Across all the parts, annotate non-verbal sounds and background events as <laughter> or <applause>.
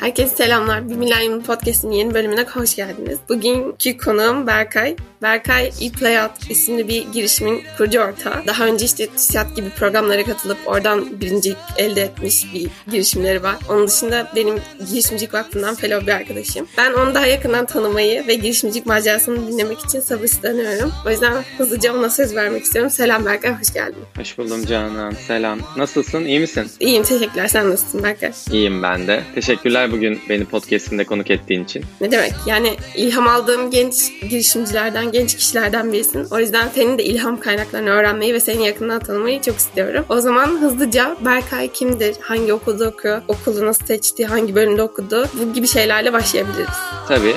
Herkese selamlar. Bir Milenyum Podcast'in yeni bölümüne hoş geldiniz. Bugünkü konuğum Berkay. Berkay ePlayout isimli bir girişimin kurucu ortağı. Daha önce işte TÜSİAD gibi programlara katılıp oradan birincilik elde etmiş bir girişimleri var. Onun dışında benim Girişimcilik Vakfı'ndan fellow bir arkadaşım. Ben onu daha yakından tanımayı ve girişimcilik macerasını dinlemek için sabırsızlanıyorum. O yüzden hızlıca ona söz vermek istiyorum. Selam Berkay, hoş geldin. Hoş buldum Canan. Selam. Nasılsın? İyi misin? İyiyim, teşekkürler. Sen nasılsın Berkay? İyiyim ben de. Teşekkürler bugün beni podcast'imde konuk ettiğin için. Ne demek? Yani ilham aldığım genç girişimcilerden, genç kişilerden birisin. O yüzden senin de ilham kaynaklarını öğrenmeyi ve seni yakından tanımayı çok istiyorum. O zaman hızlıca Berkay kimdir? Hangi okulda okuyor? Okulu nasıl seçti? Hangi bölümde okudu? Bu gibi şeylerle başlayabiliriz. Tabii.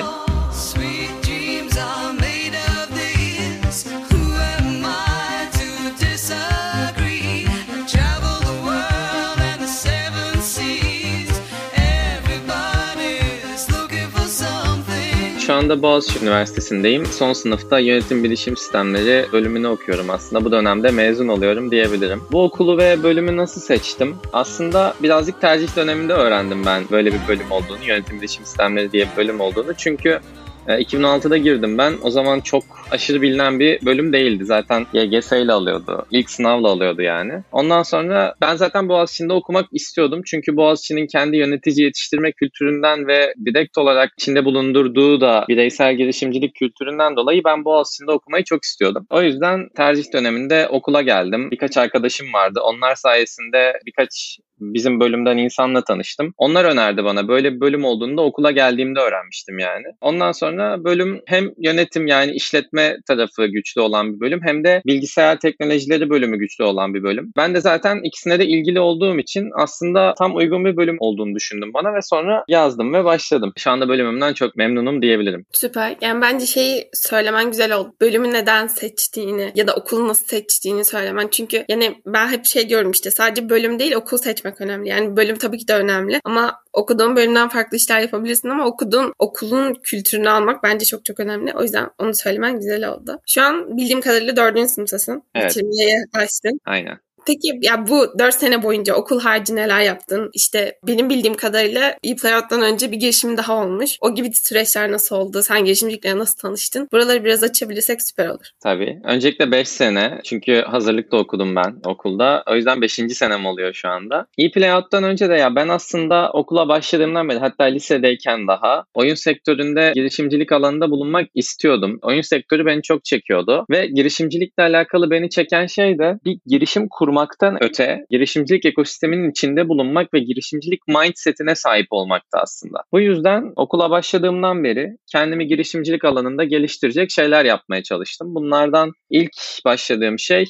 Şu anda Boğaziçi Üniversitesi'ndeyim. Son sınıfta yönetim bilişim sistemleri bölümünü okuyorum aslında. Bu dönemde mezun oluyorum diyebilirim. Bu okulu ve bölümü nasıl seçtim? Aslında birazcık tercih döneminde öğrendim ben böyle bir bölüm olduğunu, yönetim bilişim sistemleri diye bir bölüm olduğunu. Çünkü 2016'da e, girdim ben. O zaman çok aşırı bilinen bir bölüm değildi. Zaten YGS ile alıyordu. İlk sınavla alıyordu yani. Ondan sonra ben zaten Boğaziçi'nde okumak istiyordum. Çünkü Boğaziçi'nin kendi yönetici yetiştirme kültüründen ve direkt olarak içinde bulundurduğu da bireysel girişimcilik kültüründen dolayı ben Boğaziçi'nde okumayı çok istiyordum. O yüzden tercih döneminde okula geldim. Birkaç arkadaşım vardı. Onlar sayesinde birkaç bizim bölümden insanla tanıştım. Onlar önerdi bana. Böyle bir bölüm olduğunu da okula geldiğimde öğrenmiştim yani. Ondan sonra bölüm hem yönetim yani işletme tarafı güçlü olan bir bölüm hem de bilgisayar teknolojileri bölümü güçlü olan bir bölüm. Ben de zaten ikisine de ilgili olduğum için aslında tam uygun bir bölüm olduğunu düşündüm bana ve sonra yazdım ve başladım. Şu anda bölümümden çok memnunum diyebilirim. Süper. Yani bence şeyi söylemen güzel oldu. Bölümü neden seçtiğini ya da okulu nasıl seçtiğini söylemen. Çünkü yani ben hep şey diyorum işte sadece bölüm değil okul seçmek çok önemli. Yani bölüm tabii ki de önemli ama okuduğun bölümden farklı işler yapabilirsin ama okuduğun okulun kültürünü almak bence çok çok önemli. O yüzden onu söylemen güzel oldu. Şu an bildiğim kadarıyla dördüncü sınıftasın. Evet. Bitirmeye başladın. Aynen. Peki ya bu 4 sene boyunca okul harici neler yaptın? İşte benim bildiğim kadarıyla e-Playot'tan önce bir girişim daha olmuş. O gibi süreçler nasıl oldu? Sen girişimcilikle nasıl tanıştın? Buraları biraz açabilirsek süper olur. Tabii. Öncelikle 5 sene. Çünkü hazırlıkta okudum ben okulda. O yüzden 5. senem oluyor şu anda. E-Playot'tan önce de ya ben aslında okula başladığımdan beri hatta lisedeyken daha oyun sektöründe girişimcilik alanında bulunmak istiyordum. Oyun sektörü beni çok çekiyordu ve girişimcilikle alakalı beni çeken şey de bir girişim kurma kurmaktan öte girişimcilik ekosisteminin içinde bulunmak ve girişimcilik mindsetine sahip olmakta aslında. Bu yüzden okula başladığımdan beri kendimi girişimcilik alanında geliştirecek şeyler yapmaya çalıştım. Bunlardan ilk başladığım şey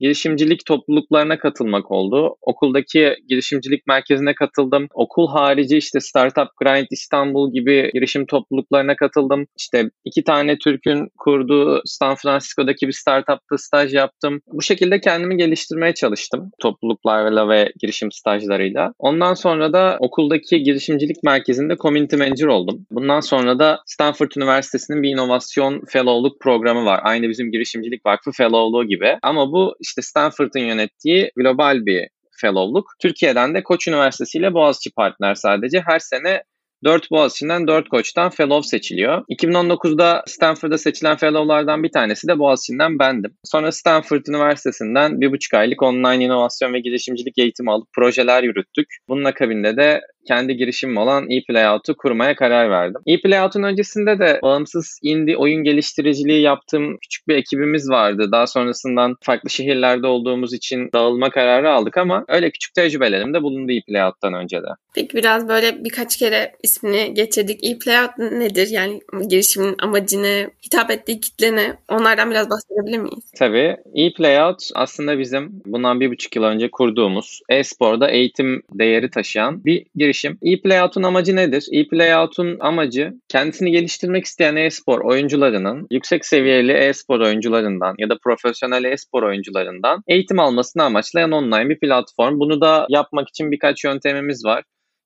girişimcilik topluluklarına katılmak oldu. Okuldaki girişimcilik merkezine katıldım. Okul harici işte Startup Grind İstanbul gibi girişim topluluklarına katıldım. İşte iki tane Türk'ün kurduğu San Francisco'daki bir startupta staj yaptım. Bu şekilde kendimi geliştirmeye çalıştım topluluklarla ve girişim stajlarıyla. Ondan sonra da okuldaki girişimcilik merkezinde community manager oldum. Bundan sonra da Stanford Üniversitesi'nin bir inovasyon fellowluk programı var. Aynı bizim girişimcilik vakfı fellowluğu gibi. Ama bu işte Stanford'ın yönettiği global bir fellowluk. Türkiye'den de Koç Üniversitesi ile Boğaziçi partner sadece. Her sene 4 Boğaziçi'nden 4 koçtan fellow seçiliyor. 2019'da Stanford'da seçilen fellowlardan bir tanesi de Boğaziçi'nden bendim. Sonra Stanford Üniversitesi'nden bir buçuk aylık online inovasyon ve girişimcilik eğitimi alıp projeler yürüttük. Bunun akabinde de kendi girişimim olan ePlayout'u kurmaya karar verdim. ePlayout'un öncesinde de bağımsız indie oyun geliştiriciliği yaptığım küçük bir ekibimiz vardı. Daha sonrasından farklı şehirlerde olduğumuz için dağılma kararı aldık ama öyle küçük tecrübelerim de bulundu ePlayout'tan önce de. Peki biraz böyle birkaç kere ismini geçirdik. ePlayout nedir? Yani girişimin amacını, hitap ettiği kitle ne? Onlardan biraz bahsedebilir miyiz? Tabii. ePlayout aslında bizim bundan bir buçuk yıl önce kurduğumuz e-sporda eğitim değeri taşıyan bir girişim girişim. E-Playout'un amacı nedir? E-Playout'un amacı kendisini geliştirmek isteyen e-spor oyuncularının yüksek seviyeli e-spor oyuncularından ya da profesyonel e-spor oyuncularından eğitim almasını amaçlayan online bir platform. Bunu da yapmak için birkaç yöntemimiz var.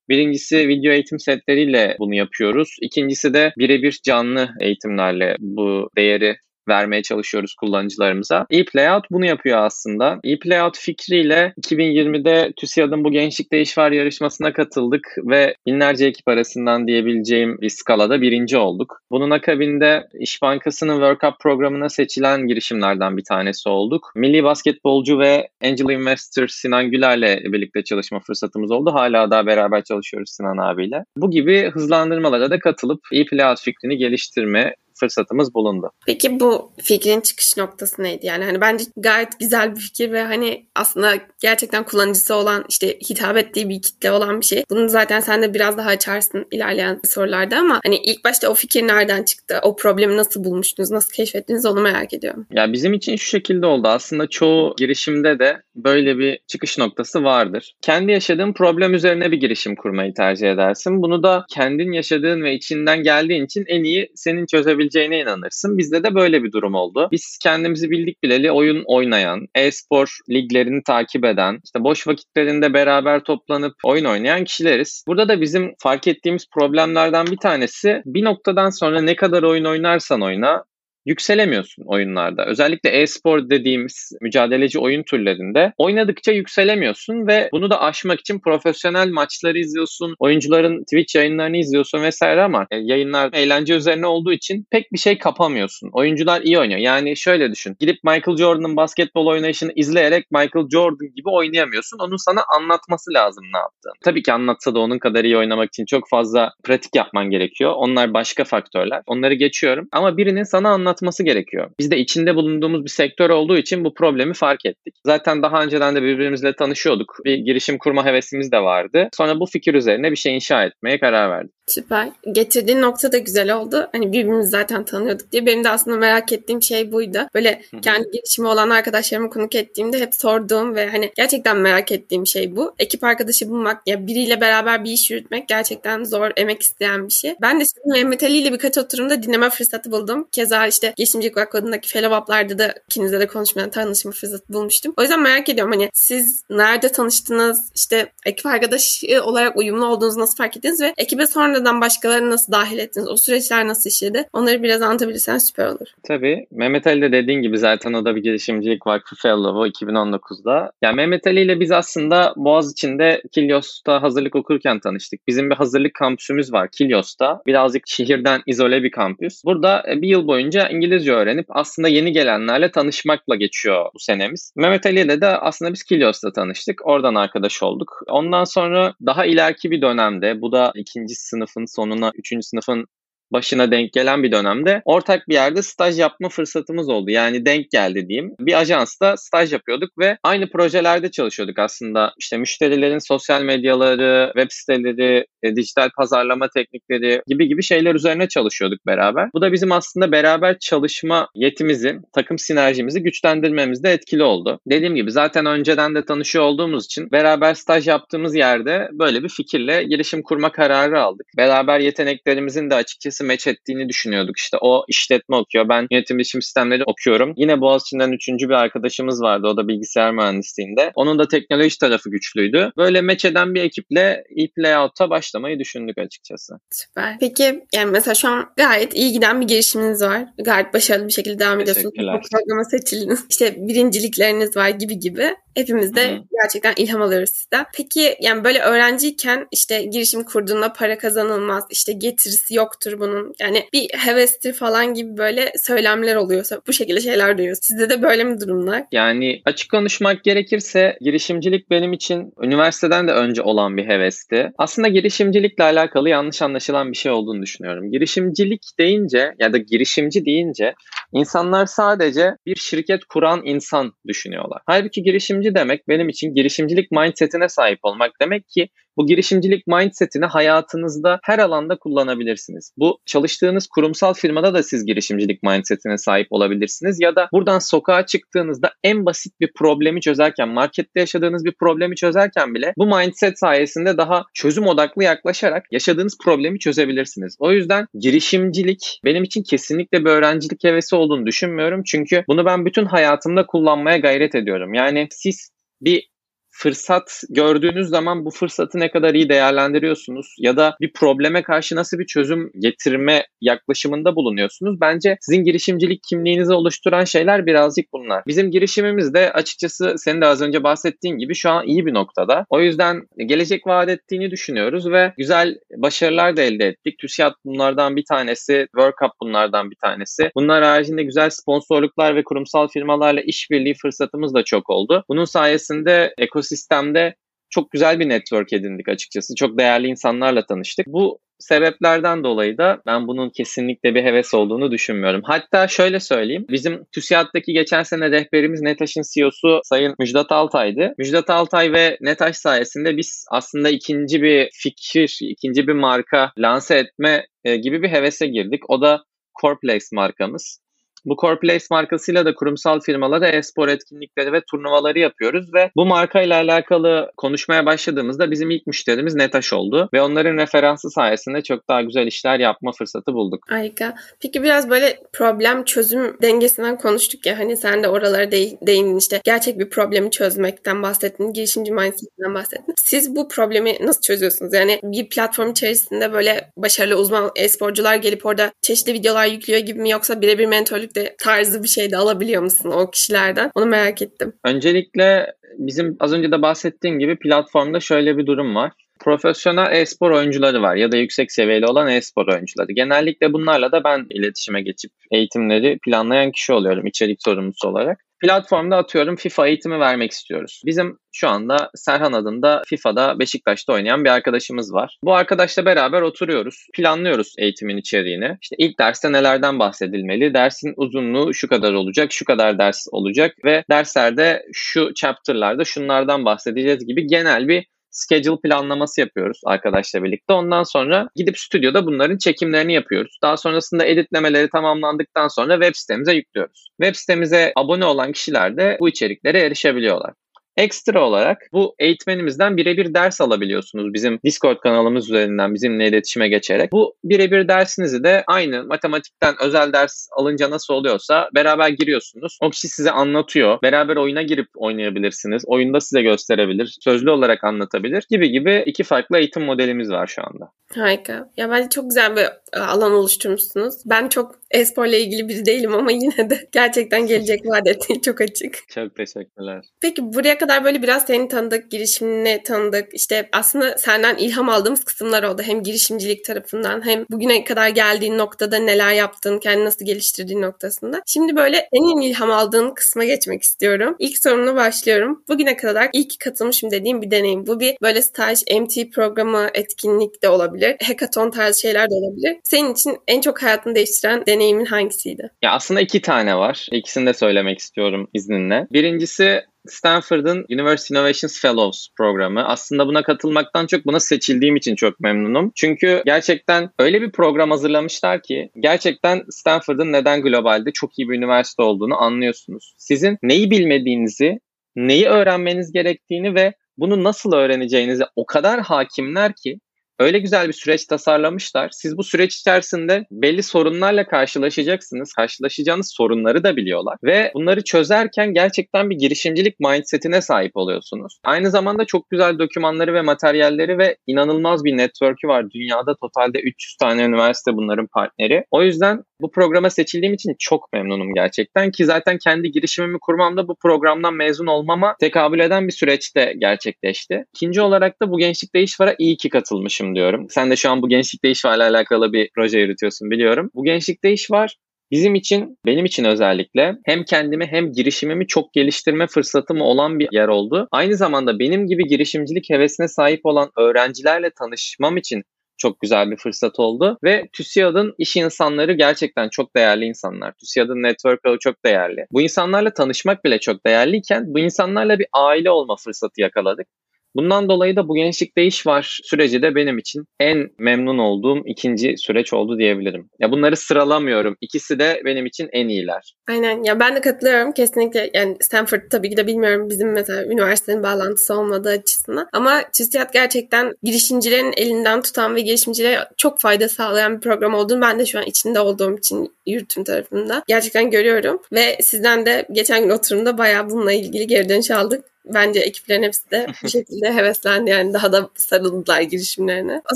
Birincisi video eğitim setleriyle bunu yapıyoruz. İkincisi de birebir canlı eğitimlerle bu değeri vermeye çalışıyoruz kullanıcılarımıza. E-Playout bunu yapıyor aslında. E-Playout fikriyle 2020'de TÜSİAD'ın bu Gençlik Değiş Var yarışmasına katıldık ve binlerce ekip arasından diyebileceğim bir skalada birinci olduk. Bunun akabinde İş Bankası'nın Work Up programına seçilen girişimlerden bir tanesi olduk. Milli basketbolcu ve Angel Investor Sinan Güler'le birlikte çalışma fırsatımız oldu. Hala daha beraber çalışıyoruz Sinan abiyle. Bu gibi hızlandırmalara da katılıp e-Playout fikrini geliştirme fırsatımız bulundu. Peki bu fikrin çıkış noktası neydi? Yani hani bence gayet güzel bir fikir ve hani aslında gerçekten kullanıcısı olan işte hitap ettiği bir kitle olan bir şey. Bunu zaten sen de biraz daha açarsın ilerleyen sorularda ama hani ilk başta o fikir nereden çıktı? O problemi nasıl bulmuştunuz? Nasıl keşfettiniz? Onu merak ediyorum. Ya bizim için şu şekilde oldu. Aslında çoğu girişimde de böyle bir çıkış noktası vardır. Kendi yaşadığın problem üzerine bir girişim kurmayı tercih edersin. Bunu da kendin yaşadığın ve içinden geldiğin için en iyi senin çözebileceğin olabileceğine inanırsın. Bizde de böyle bir durum oldu. Biz kendimizi bildik bileli oyun oynayan, e-spor liglerini takip eden, işte boş vakitlerinde beraber toplanıp oyun oynayan kişileriz. Burada da bizim fark ettiğimiz problemlerden bir tanesi bir noktadan sonra ne kadar oyun oynarsan oyna yükselemiyorsun oyunlarda. Özellikle e-spor dediğimiz mücadeleci oyun türlerinde oynadıkça yükselemiyorsun ve bunu da aşmak için profesyonel maçları izliyorsun, oyuncuların Twitch yayınlarını izliyorsun vesaire ama e, yayınlar eğlence üzerine olduğu için pek bir şey kapamıyorsun. Oyuncular iyi oynuyor. Yani şöyle düşün. Gidip Michael Jordan'ın basketbol oynayışını izleyerek Michael Jordan gibi oynayamıyorsun. Onun sana anlatması lazım ne yaptığını. Tabii ki anlatsa da onun kadar iyi oynamak için çok fazla pratik yapman gerekiyor. Onlar başka faktörler. Onları geçiyorum. Ama birinin sana anlat anlatması gerekiyor. Biz de içinde bulunduğumuz bir sektör olduğu için bu problemi fark ettik. Zaten daha önceden de birbirimizle tanışıyorduk. Bir girişim kurma hevesimiz de vardı. Sonra bu fikir üzerine bir şey inşa etmeye karar verdik. Süper. Getirdiğin nokta da güzel oldu. Hani birbirimizi zaten tanıyorduk diye. Benim de aslında merak ettiğim şey buydu. Böyle kendi girişimi olan arkadaşlarımı konuk ettiğimde hep sorduğum ve hani gerçekten merak ettiğim şey bu. Ekip arkadaşı bulmak ya biriyle beraber bir iş yürütmek gerçekten zor, emek isteyen bir şey. Ben de şimdi Mehmet Ali ile birkaç oturumda dinleme fırsatı buldum. Keza işte Girişimcilik Vakfı'ndaki fellow up'larda da ikinizle de konuşmayan tanışma fırsatı bulmuştum. O yüzden merak ediyorum hani siz nerede tanıştınız? İşte ekip arkadaşı olarak uyumlu olduğunuzu nasıl fark ettiniz ve ekibe sonra sonradan başkalarını nasıl dahil ettiniz? O süreçler nasıl işledi? Onları biraz anlatabilirsen süper olur. Tabii. Mehmet Ali de dediğin gibi zaten o da bir girişimcilik vakfı fellow'u 2019'da. Yani Mehmet Ali ile biz aslında Boğaz içinde Kilyos'ta hazırlık okurken tanıştık. Bizim bir hazırlık kampüsümüz var Kilyos'ta. Birazcık şehirden izole bir kampüs. Burada e, bir yıl boyunca İngilizce öğrenip aslında yeni gelenlerle tanışmakla geçiyor bu senemiz. Mehmet Ali ile de aslında biz Kilyos'ta tanıştık. Oradan arkadaş olduk. Ondan sonra daha ileriki bir dönemde bu da ikinci sınıf sınıfın sonuna, üçüncü sınıfın başına denk gelen bir dönemde ortak bir yerde staj yapma fırsatımız oldu. Yani denk geldi diyeyim. Bir ajansta staj yapıyorduk ve aynı projelerde çalışıyorduk aslında. İşte müşterilerin sosyal medyaları, web siteleri, e, dijital pazarlama teknikleri gibi gibi şeyler üzerine çalışıyorduk beraber. Bu da bizim aslında beraber çalışma yetimizi, takım sinerjimizi güçlendirmemizde etkili oldu. Dediğim gibi zaten önceden de tanışıyor olduğumuz için beraber staj yaptığımız yerde böyle bir fikirle girişim kurma kararı aldık. Beraber yeteneklerimizin de açıkçası açıkçası meç ettiğini düşünüyorduk. İşte o işletme okuyor. Ben yönetim bilişim sistemleri okuyorum. Yine Boğaziçi'nden üçüncü bir arkadaşımız vardı. O da bilgisayar mühendisliğinde. Onun da teknoloji tarafı güçlüydü. Böyle meç eden bir ekiple e-playout'a başlamayı düşündük açıkçası. Süper. Peki yani mesela şu an gayet iyi giden bir girişiminiz var. Gayet başarılı bir şekilde devam ediyorsunuz. Bu programa seçildiniz. İşte birincilikleriniz var gibi gibi. Hepimiz de Hı. gerçekten ilham alıyoruz sizden. Peki yani böyle öğrenciyken işte girişim kurduğunda para kazanılmaz, işte getirisi yoktur bunun. Yani bir hevestir falan gibi böyle söylemler oluyorsa bu şekilde şeyler duyuyoruz. Sizde de böyle mi durumlar? Yani açık konuşmak gerekirse girişimcilik benim için üniversiteden de önce olan bir hevesti. Aslında girişimcilikle alakalı yanlış anlaşılan bir şey olduğunu düşünüyorum. Girişimcilik deyince ya da girişimci deyince insanlar sadece bir şirket kuran insan düşünüyorlar. Halbuki girişimci demek benim için girişimcilik mindsetine sahip olmak demek ki bu girişimcilik mindsetini hayatınızda her alanda kullanabilirsiniz. Bu çalıştığınız kurumsal firmada da siz girişimcilik mindsetine sahip olabilirsiniz ya da buradan sokağa çıktığınızda en basit bir problemi çözerken, markette yaşadığınız bir problemi çözerken bile bu mindset sayesinde daha çözüm odaklı yaklaşarak yaşadığınız problemi çözebilirsiniz. O yüzden girişimcilik benim için kesinlikle bir öğrencilik hevesi olduğunu düşünmüyorum. Çünkü bunu ben bütün hayatımda kullanmaya gayret ediyorum. Yani siz bir fırsat gördüğünüz zaman bu fırsatı ne kadar iyi değerlendiriyorsunuz ya da bir probleme karşı nasıl bir çözüm getirme yaklaşımında bulunuyorsunuz. Bence sizin girişimcilik kimliğinizi oluşturan şeyler birazcık bunlar. Bizim girişimimiz de açıkçası senin de az önce bahsettiğin gibi şu an iyi bir noktada. O yüzden gelecek vaat ettiğini düşünüyoruz ve güzel başarılar da elde ettik. TÜSİAD bunlardan bir tanesi, World Cup bunlardan bir tanesi. Bunlar haricinde güzel sponsorluklar ve kurumsal firmalarla işbirliği fırsatımız da çok oldu. Bunun sayesinde ekosistemde çok güzel bir network edindik açıkçası. Çok değerli insanlarla tanıştık. Bu sebeplerden dolayı da ben bunun kesinlikle bir heves olduğunu düşünmüyorum. Hatta şöyle söyleyeyim. Bizim TÜSİAD'daki geçen sene rehberimiz Netaş'ın CEO'su Sayın Müjdat Altay'dı. Müjdat Altay ve Netaş sayesinde biz aslında ikinci bir fikir, ikinci bir marka lanse etme e, gibi bir hevese girdik. O da Corplex markamız. Bu Corplace markasıyla da kurumsal firmalara e-spor etkinlikleri ve turnuvaları yapıyoruz ve bu markayla alakalı konuşmaya başladığımızda bizim ilk müşterimiz Netaş oldu ve onların referansı sayesinde çok daha güzel işler yapma fırsatı bulduk. Harika. Peki biraz böyle problem çözüm dengesinden konuştuk ya hani sen de oralara de- değindin işte gerçek bir problemi çözmekten bahsettin, girişimci mindsetinden bahsettin. Siz bu problemi nasıl çözüyorsunuz? Yani bir platform içerisinde böyle başarılı uzman e-sporcular gelip orada çeşitli videolar yüklüyor gibi mi yoksa birebir mentorluk de tarzı bir şey de alabiliyor musun o kişilerden? Onu merak ettim. Öncelikle bizim az önce de bahsettiğim gibi platformda şöyle bir durum var. Profesyonel e-spor oyuncuları var ya da yüksek seviyeli olan e-spor oyuncuları. Genellikle bunlarla da ben iletişime geçip eğitimleri planlayan kişi oluyorum içerik sorumlusu olarak platformda atıyorum FIFA eğitimi vermek istiyoruz. Bizim şu anda Serhan adında FIFA'da Beşiktaş'ta oynayan bir arkadaşımız var. Bu arkadaşla beraber oturuyoruz. Planlıyoruz eğitimin içeriğini. İşte ilk derste nelerden bahsedilmeli? Dersin uzunluğu şu kadar olacak, şu kadar ders olacak ve derslerde şu chapter'larda şunlardan bahsedeceğiz gibi genel bir schedule planlaması yapıyoruz arkadaşla birlikte. Ondan sonra gidip stüdyoda bunların çekimlerini yapıyoruz. Daha sonrasında editlemeleri tamamlandıktan sonra web sitemize yüklüyoruz. Web sitemize abone olan kişiler de bu içeriklere erişebiliyorlar. Ekstra olarak bu eğitmenimizden birebir ders alabiliyorsunuz bizim Discord kanalımız üzerinden bizimle iletişime geçerek. Bu birebir dersinizi de aynı matematikten özel ders alınca nasıl oluyorsa beraber giriyorsunuz. O kişi size anlatıyor. Beraber oyuna girip oynayabilirsiniz. Oyunda size gösterebilir. Sözlü olarak anlatabilir gibi gibi iki farklı eğitim modelimiz var şu anda. Harika. Ya bence çok güzel bir e, alan oluşturmuşsunuz. Ben çok e-sporla ilgili biri değilim ama yine de <laughs> gerçekten gelecek vaat ettiği çok açık. Çok teşekkürler. Peki buraya kadar böyle biraz seni tanıdık, girişimini tanıdık. İşte aslında senden ilham aldığımız kısımlar oldu. Hem girişimcilik tarafından hem bugüne kadar geldiğin noktada neler yaptın, kendini nasıl geliştirdiğin noktasında. Şimdi böyle senin ilham aldığın kısma geçmek istiyorum. İlk sorumla başlıyorum. Bugüne kadar ilk katılmışım dediğim bir deneyim. Bu bir böyle staj, MT programı, etkinlik de olabilir. Hackathon tarzı şeyler de olabilir. Senin için en çok hayatını değiştiren deneyimin hangisiydi? Ya aslında iki tane var. İkisini de söylemek istiyorum izninle. Birincisi Stanford'ın University Innovations Fellows programı. Aslında buna katılmaktan çok buna seçildiğim için çok memnunum. Çünkü gerçekten öyle bir program hazırlamışlar ki gerçekten Stanford'ın neden globalde çok iyi bir üniversite olduğunu anlıyorsunuz. Sizin neyi bilmediğinizi, neyi öğrenmeniz gerektiğini ve bunu nasıl öğreneceğinizi o kadar hakimler ki öyle güzel bir süreç tasarlamışlar. Siz bu süreç içerisinde belli sorunlarla karşılaşacaksınız. Karşılaşacağınız sorunları da biliyorlar. Ve bunları çözerken gerçekten bir girişimcilik mindsetine sahip oluyorsunuz. Aynı zamanda çok güzel dokümanları ve materyalleri ve inanılmaz bir network'ü var. Dünyada totalde 300 tane üniversite bunların partneri. O yüzden bu programa seçildiğim için çok memnunum gerçekten ki zaten kendi girişimimi kurmamda bu programdan mezun olmama tekabül eden bir süreçte gerçekleşti. İkinci olarak da bu Gençlikte İş Var'a iyi ki katılmışım diyorum. Sen de şu an bu Gençlikte İş Var'la alakalı bir proje yürütüyorsun biliyorum. Bu Gençlikte İş Var Bizim için, benim için özellikle hem kendimi hem girişimimi çok geliştirme fırsatım olan bir yer oldu. Aynı zamanda benim gibi girişimcilik hevesine sahip olan öğrencilerle tanışmam için çok güzel bir fırsat oldu. Ve TÜSİAD'ın iş insanları gerçekten çok değerli insanlar. TÜSİAD'ın network çok değerli. Bu insanlarla tanışmak bile çok değerliyken bu insanlarla bir aile olma fırsatı yakaladık. Bundan dolayı da bu gençlik değiş var süreci de benim için en memnun olduğum ikinci süreç oldu diyebilirim. Ya bunları sıralamıyorum. İkisi de benim için en iyiler. Aynen. Ya ben de katılıyorum kesinlikle. Yani Stanford tabii ki de bilmiyorum bizim mesela üniversitenin bağlantısı olmadığı açısından. Ama TÜSİAD gerçekten girişimcilerin elinden tutan ve girişimcilere çok fayda sağlayan bir program olduğunu ben de şu an içinde olduğum için yürütüm tarafında gerçekten görüyorum. Ve sizden de geçen gün oturumda bayağı bununla ilgili geri dönüş aldık. Bence ekiplerin hepsi de <laughs> bu şekilde heveslendi yani daha da sarıldılar girişimlerine. O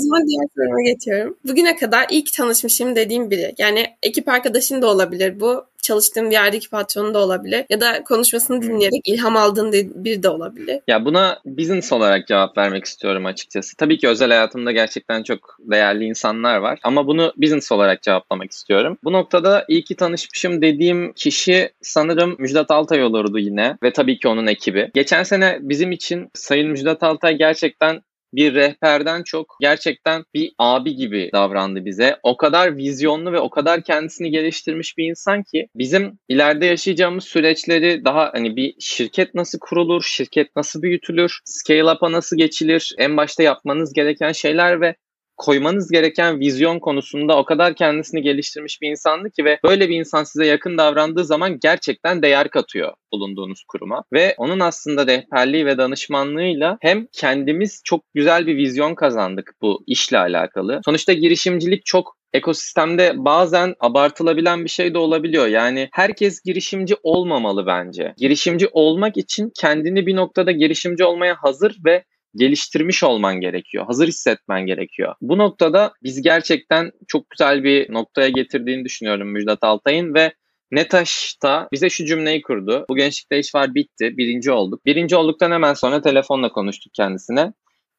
zaman diğer soruma geçiyorum. Bugüne kadar ilk tanışmışım dediğim biri. Yani ekip arkadaşın da olabilir bu çalıştığın bir yerdeki patronun da olabilir. Ya da konuşmasını dinleyerek ilham aldığın bir de olabilir. Ya buna business olarak cevap vermek istiyorum açıkçası. Tabii ki özel hayatımda gerçekten çok değerli insanlar var. Ama bunu business olarak cevaplamak istiyorum. Bu noktada iyi ki tanışmışım dediğim kişi sanırım Müjdat Altay olurdu yine. Ve tabii ki onun ekibi. Geçen sene bizim için Sayın Müjdat Altay gerçekten bir rehberden çok gerçekten bir abi gibi davrandı bize. O kadar vizyonlu ve o kadar kendisini geliştirmiş bir insan ki bizim ileride yaşayacağımız süreçleri daha hani bir şirket nasıl kurulur, şirket nasıl büyütülür, scale up'a nasıl geçilir, en başta yapmanız gereken şeyler ve koymanız gereken vizyon konusunda o kadar kendisini geliştirmiş bir insandı ki ve böyle bir insan size yakın davrandığı zaman gerçekten değer katıyor bulunduğunuz kuruma. Ve onun aslında rehberliği ve danışmanlığıyla hem kendimiz çok güzel bir vizyon kazandık bu işle alakalı. Sonuçta girişimcilik çok ekosistemde bazen abartılabilen bir şey de olabiliyor. Yani herkes girişimci olmamalı bence. Girişimci olmak için kendini bir noktada girişimci olmaya hazır ve geliştirmiş olman gerekiyor. Hazır hissetmen gerekiyor. Bu noktada biz gerçekten çok güzel bir noktaya getirdiğini düşünüyorum Müjdat Altay'ın ve Netaş da bize şu cümleyi kurdu. Bu gençlikte iş var bitti. Birinci olduk. Birinci olduktan hemen sonra telefonla konuştuk kendisine.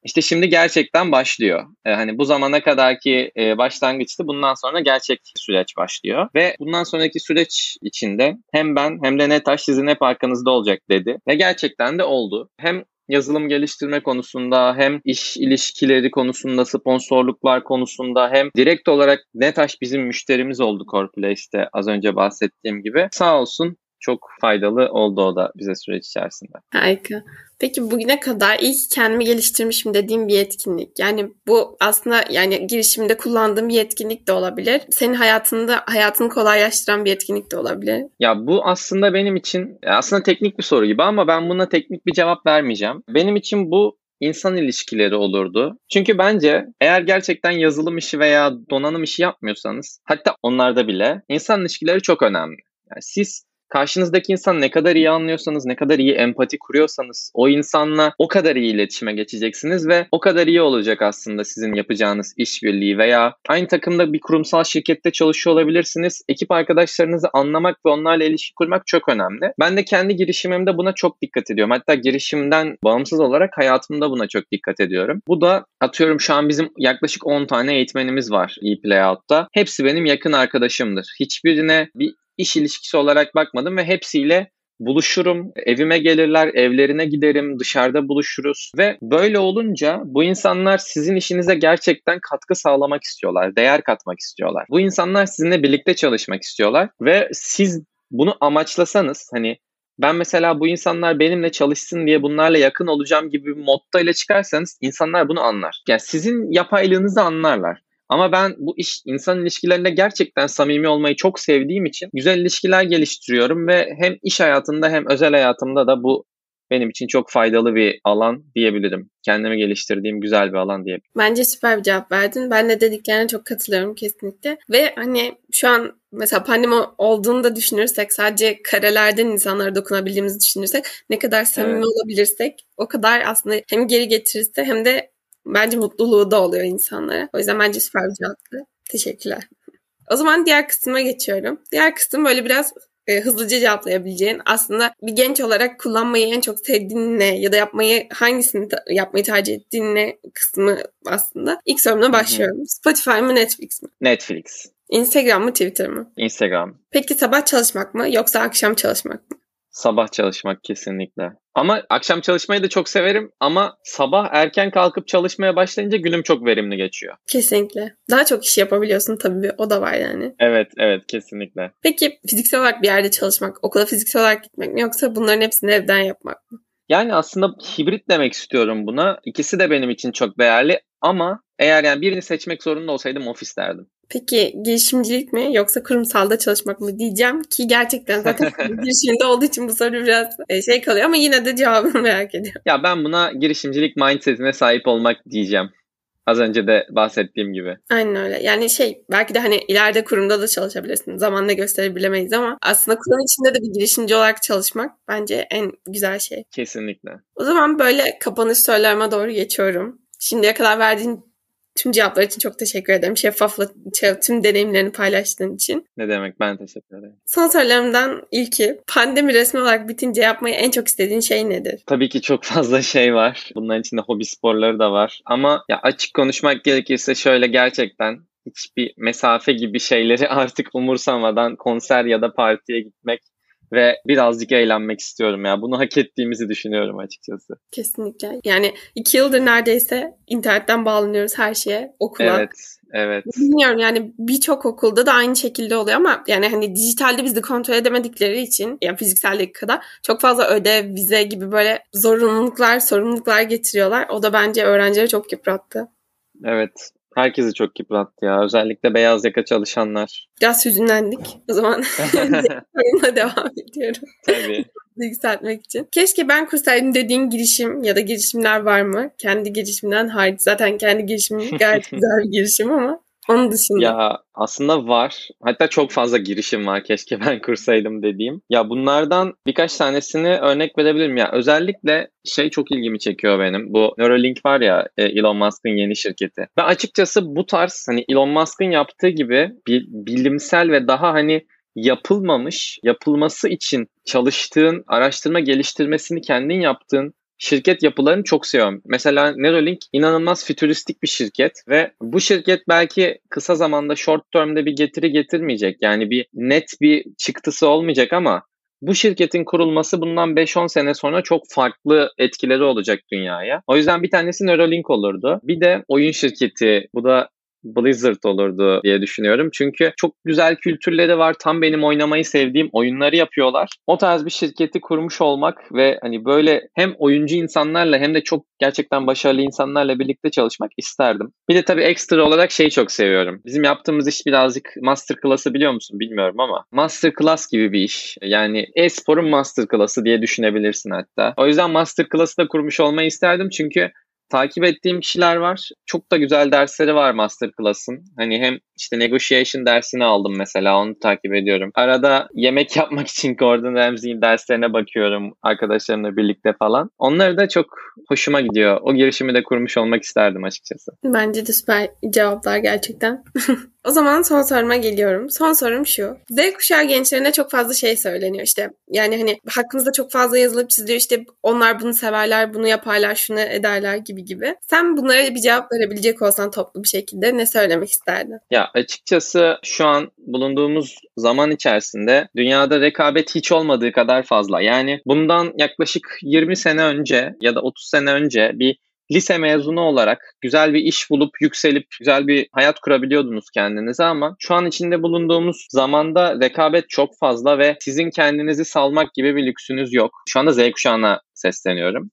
İşte şimdi gerçekten başlıyor. Ee, hani bu zamana kadarki e, başlangıçtı. Bundan sonra gerçek süreç başlıyor. Ve bundan sonraki süreç içinde hem ben hem de Netaş sizin hep arkanızda olacak dedi. Ve gerçekten de oldu. Hem yazılım geliştirme konusunda hem iş ilişkileri konusunda, sponsorluklar konusunda hem direkt olarak Netaş bizim müşterimiz oldu Corplace'te az önce bahsettiğim gibi. Sağ olsun çok faydalı oldu o da bize süreç içerisinde. Harika. Peki bugüne kadar ilk kendimi geliştirmişim dediğim bir etkinlik. Yani bu aslında yani girişimde kullandığım bir etkinlik de olabilir. Senin hayatında hayatını kolaylaştıran bir etkinlik de olabilir. Ya bu aslında benim için aslında teknik bir soru gibi ama ben buna teknik bir cevap vermeyeceğim. Benim için bu insan ilişkileri olurdu. Çünkü bence eğer gerçekten yazılım işi veya donanım işi yapmıyorsanız hatta onlarda bile insan ilişkileri çok önemli. Yani siz karşınızdaki insan ne kadar iyi anlıyorsanız, ne kadar iyi empati kuruyorsanız o insanla o kadar iyi iletişime geçeceksiniz ve o kadar iyi olacak aslında sizin yapacağınız işbirliği veya aynı takımda bir kurumsal şirkette çalışıyor olabilirsiniz. Ekip arkadaşlarınızı anlamak ve onlarla ilişki kurmak çok önemli. Ben de kendi girişimimde buna çok dikkat ediyorum. Hatta girişimden bağımsız olarak hayatımda buna çok dikkat ediyorum. Bu da atıyorum şu an bizim yaklaşık 10 tane eğitmenimiz var ePlayout'ta. Hepsi benim yakın arkadaşımdır. Hiçbirine bir iş ilişkisi olarak bakmadım ve hepsiyle buluşurum, evime gelirler, evlerine giderim, dışarıda buluşuruz ve böyle olunca bu insanlar sizin işinize gerçekten katkı sağlamak istiyorlar, değer katmak istiyorlar. Bu insanlar sizinle birlikte çalışmak istiyorlar ve siz bunu amaçlasanız hani ben mesela bu insanlar benimle çalışsın diye bunlarla yakın olacağım gibi bir motto ile çıkarsanız insanlar bunu anlar. Yani sizin yapaylığınızı anlarlar. Ama ben bu iş insan ilişkilerinde gerçekten samimi olmayı çok sevdiğim için güzel ilişkiler geliştiriyorum ve hem iş hayatında hem özel hayatımda da bu benim için çok faydalı bir alan diyebilirim. Kendimi geliştirdiğim güzel bir alan diyebilirim. Bence süper bir cevap verdin. Ben de dediklerine çok katılıyorum kesinlikle. Ve hani şu an mesela pandemi olduğunu da düşünürsek sadece karelerden insanlara dokunabildiğimizi düşünürsek ne kadar samimi evet. olabilirsek o kadar aslında hem geri getirirse hem de bence mutluluğu da oluyor insanlara. O yüzden bence süper bir cevaptı. Teşekkürler. O zaman diğer kısma geçiyorum. Diğer kısım böyle biraz e, hızlıca cevaplayabileceğin aslında bir genç olarak kullanmayı en çok sevdiğin ne ya da yapmayı hangisini ta- yapmayı tercih ettiğin ne kısmı aslında. İlk sorumla başlıyorum. Hı-hı. Spotify mı Netflix mi? Netflix. Instagram mı Twitter mı? Instagram. Peki sabah çalışmak mı yoksa akşam çalışmak mı? Sabah çalışmak kesinlikle. Ama akşam çalışmayı da çok severim ama sabah erken kalkıp çalışmaya başlayınca günüm çok verimli geçiyor. Kesinlikle. Daha çok iş yapabiliyorsun tabii o da var yani. Evet evet kesinlikle. Peki fiziksel olarak bir yerde çalışmak, okula fiziksel olarak gitmek mi yoksa bunların hepsini evden yapmak mı? Yani aslında hibrit demek istiyorum buna. İkisi de benim için çok değerli ama eğer yani birini seçmek zorunda olsaydım ofis derdim. Peki girişimcilik mi yoksa kurumsalda çalışmak mı diyeceğim ki gerçekten zaten <laughs> girişimde olduğu için bu soru biraz e, şey kalıyor ama yine de cevabını <laughs> merak ediyorum. Ya ben buna girişimcilik mindsetine sahip olmak diyeceğim. Az önce de bahsettiğim gibi. Aynen öyle. Yani şey belki de hani ileride kurumda da çalışabilirsin. Zamanla gösterebilemeyiz ama aslında kurum içinde de bir girişimci olarak çalışmak bence en güzel şey. Kesinlikle. O zaman böyle kapanış sorularıma doğru geçiyorum. Şimdiye kadar verdiğin tüm cevaplar için çok teşekkür ederim. Şeffafla tüm deneyimlerini paylaştığın için. Ne demek ben teşekkür ederim. Son sorularımdan ilki pandemi resmi olarak bitince yapmayı en çok istediğin şey nedir? Tabii ki çok fazla şey var. Bunların içinde hobi sporları da var. Ama ya açık konuşmak gerekirse şöyle gerçekten hiçbir mesafe gibi şeyleri <laughs> artık umursamadan konser ya da partiye gitmek ve birazcık eğlenmek istiyorum ya. Bunu hak ettiğimizi düşünüyorum açıkçası. Kesinlikle. Yani iki yıldır neredeyse internetten bağlanıyoruz her şeye. Okula. Evet. Evet. Bilmiyorum yani birçok okulda da aynı şekilde oluyor ama yani hani dijitalde bizi kontrol edemedikleri için yani fizikseldeki kadar çok fazla ödev, vize gibi böyle zorunluluklar, sorumluluklar getiriyorlar. O da bence öğrencileri çok yıprattı. Evet. Herkesi çok yıprattı ya. Özellikle beyaz yaka çalışanlar. Biraz hüzünlendik. O zaman <laughs> sorumla devam ediyorum. Tabii. Yükseltmek için. Keşke ben kursaydım dediğin girişim ya da girişimler var mı? Kendi girişimden hariç. Zaten kendi girişimim gayet <laughs> güzel bir girişim ama onun dışında. Ya aslında var. Hatta çok fazla girişim var keşke ben kursaydım dediğim. Ya bunlardan birkaç tanesini örnek verebilirim. Ya özellikle şey çok ilgimi çekiyor benim. Bu Neuralink var ya e, Elon Musk'ın yeni şirketi. Ben açıkçası bu tarz hani Elon Musk'ın yaptığı gibi bilimsel ve daha hani yapılmamış, yapılması için çalıştığın, araştırma geliştirmesini kendin yaptığın şirket yapılarını çok seviyorum. Mesela Neuralink inanılmaz fütüristik bir şirket ve bu şirket belki kısa zamanda short term'de bir getiri getirmeyecek. Yani bir net bir çıktısı olmayacak ama bu şirketin kurulması bundan 5-10 sene sonra çok farklı etkileri olacak dünyaya. O yüzden bir tanesi Neuralink olurdu. Bir de oyun şirketi. Bu da Blizzard olurdu diye düşünüyorum. Çünkü çok güzel kültürleri var. Tam benim oynamayı sevdiğim oyunları yapıyorlar. O tarz bir şirketi kurmuş olmak ve hani böyle hem oyuncu insanlarla hem de çok gerçekten başarılı insanlarla birlikte çalışmak isterdim. Bir de tabii ekstra olarak şeyi çok seviyorum. Bizim yaptığımız iş birazcık masterclass'ı biliyor musun bilmiyorum ama masterclass gibi bir iş. Yani e-sporun masterclass'ı diye düşünebilirsin hatta. O yüzden masterclass'ı da kurmuş olmayı isterdim çünkü takip ettiğim kişiler var. Çok da güzel dersleri var masterclass'ın. Hani hem işte negotiation dersini aldım mesela onu takip ediyorum. Arada yemek <laughs> yapmak için Gordon Ramsay'in derslerine bakıyorum arkadaşlarımla birlikte falan. Onları da çok hoşuma gidiyor. O girişimi de kurmuş olmak isterdim açıkçası. Bence de süper cevaplar gerçekten. <laughs> O zaman son soruma geliyorum. Son sorum şu. Z kuşağı gençlerine çok fazla şey söyleniyor işte. Yani hani hakkımızda çok fazla yazılıp çiziliyor işte onlar bunu severler, bunu yaparlar, şunu ederler gibi gibi. Sen bunlara bir cevap verebilecek olsan toplu bir şekilde ne söylemek isterdin? Ya açıkçası şu an bulunduğumuz zaman içerisinde dünyada rekabet hiç olmadığı kadar fazla. Yani bundan yaklaşık 20 sene önce ya da 30 sene önce bir lise mezunu olarak güzel bir iş bulup yükselip güzel bir hayat kurabiliyordunuz kendinize ama şu an içinde bulunduğumuz zamanda rekabet çok fazla ve sizin kendinizi salmak gibi bir lüksünüz yok. Şu anda Z kuşağına sesleniyorum.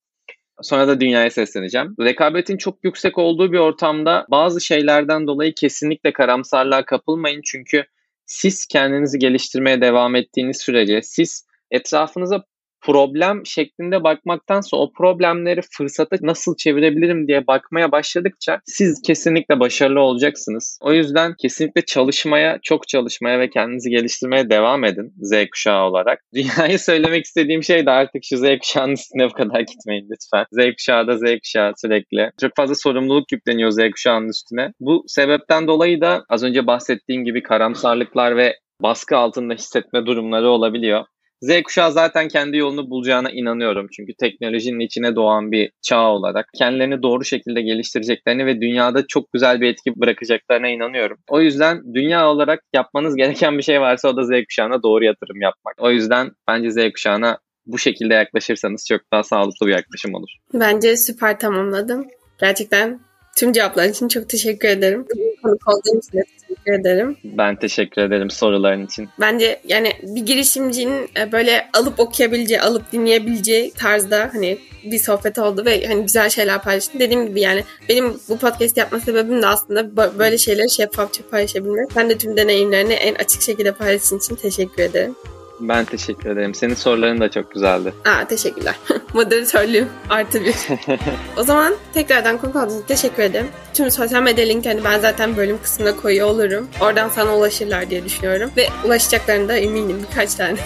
Sonra da dünyaya sesleneceğim. Rekabetin çok yüksek olduğu bir ortamda bazı şeylerden dolayı kesinlikle karamsarlığa kapılmayın. Çünkü siz kendinizi geliştirmeye devam ettiğiniz sürece siz etrafınıza problem şeklinde bakmaktansa o problemleri fırsata nasıl çevirebilirim diye bakmaya başladıkça siz kesinlikle başarılı olacaksınız. O yüzden kesinlikle çalışmaya, çok çalışmaya ve kendinizi geliştirmeye devam edin Z kuşağı olarak. <laughs> Dünyayı söylemek istediğim şey de artık şu Z kuşağının üstüne bu kadar gitmeyin lütfen. Z kuşağı da Z kuşağı sürekli. Çok fazla sorumluluk yükleniyor Z kuşağının üstüne. Bu sebepten dolayı da az önce bahsettiğim gibi karamsarlıklar ve baskı altında hissetme durumları olabiliyor. Z kuşağı zaten kendi yolunu bulacağına inanıyorum. Çünkü teknolojinin içine doğan bir çağ olarak kendilerini doğru şekilde geliştireceklerini ve dünyada çok güzel bir etki bırakacaklarına inanıyorum. O yüzden dünya olarak yapmanız gereken bir şey varsa o da Z kuşağına doğru yatırım yapmak. O yüzden bence Z kuşağına bu şekilde yaklaşırsanız çok daha sağlıklı bir yaklaşım olur. Bence süper tamamladım. Gerçekten tüm cevaplar için çok teşekkür ederim. Konuk olduğun için teşekkür ederim. Ben teşekkür ederim soruların için. Bence yani bir girişimcinin e, böyle alıp okuyabileceği, alıp dinleyebileceği tarzda hani bir sohbet oldu ve hani güzel şeyler paylaştım. Dediğim gibi yani benim bu podcast yapma sebebim de aslında böyle şeyleri şeffafça paylaşabilmek. Ben de tüm deneyimlerini en açık şekilde paylaştığın için teşekkür ederim. Ben teşekkür ederim. Senin soruların da çok güzeldi. Aa, teşekkürler. <laughs> Moderatörlüğüm artı bir. <laughs> o zaman tekrardan konuk olduğunuz için teşekkür ederim. Tüm sosyal medya linklerini ben zaten bölüm kısmına koyuyor olurum. Oradan sana ulaşırlar diye düşünüyorum. Ve ulaşacaklarını da eminim birkaç tanesi.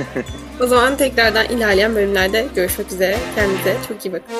<laughs> o zaman tekrardan ilerleyen bölümlerde görüşmek üzere. Kendinize çok iyi bakın.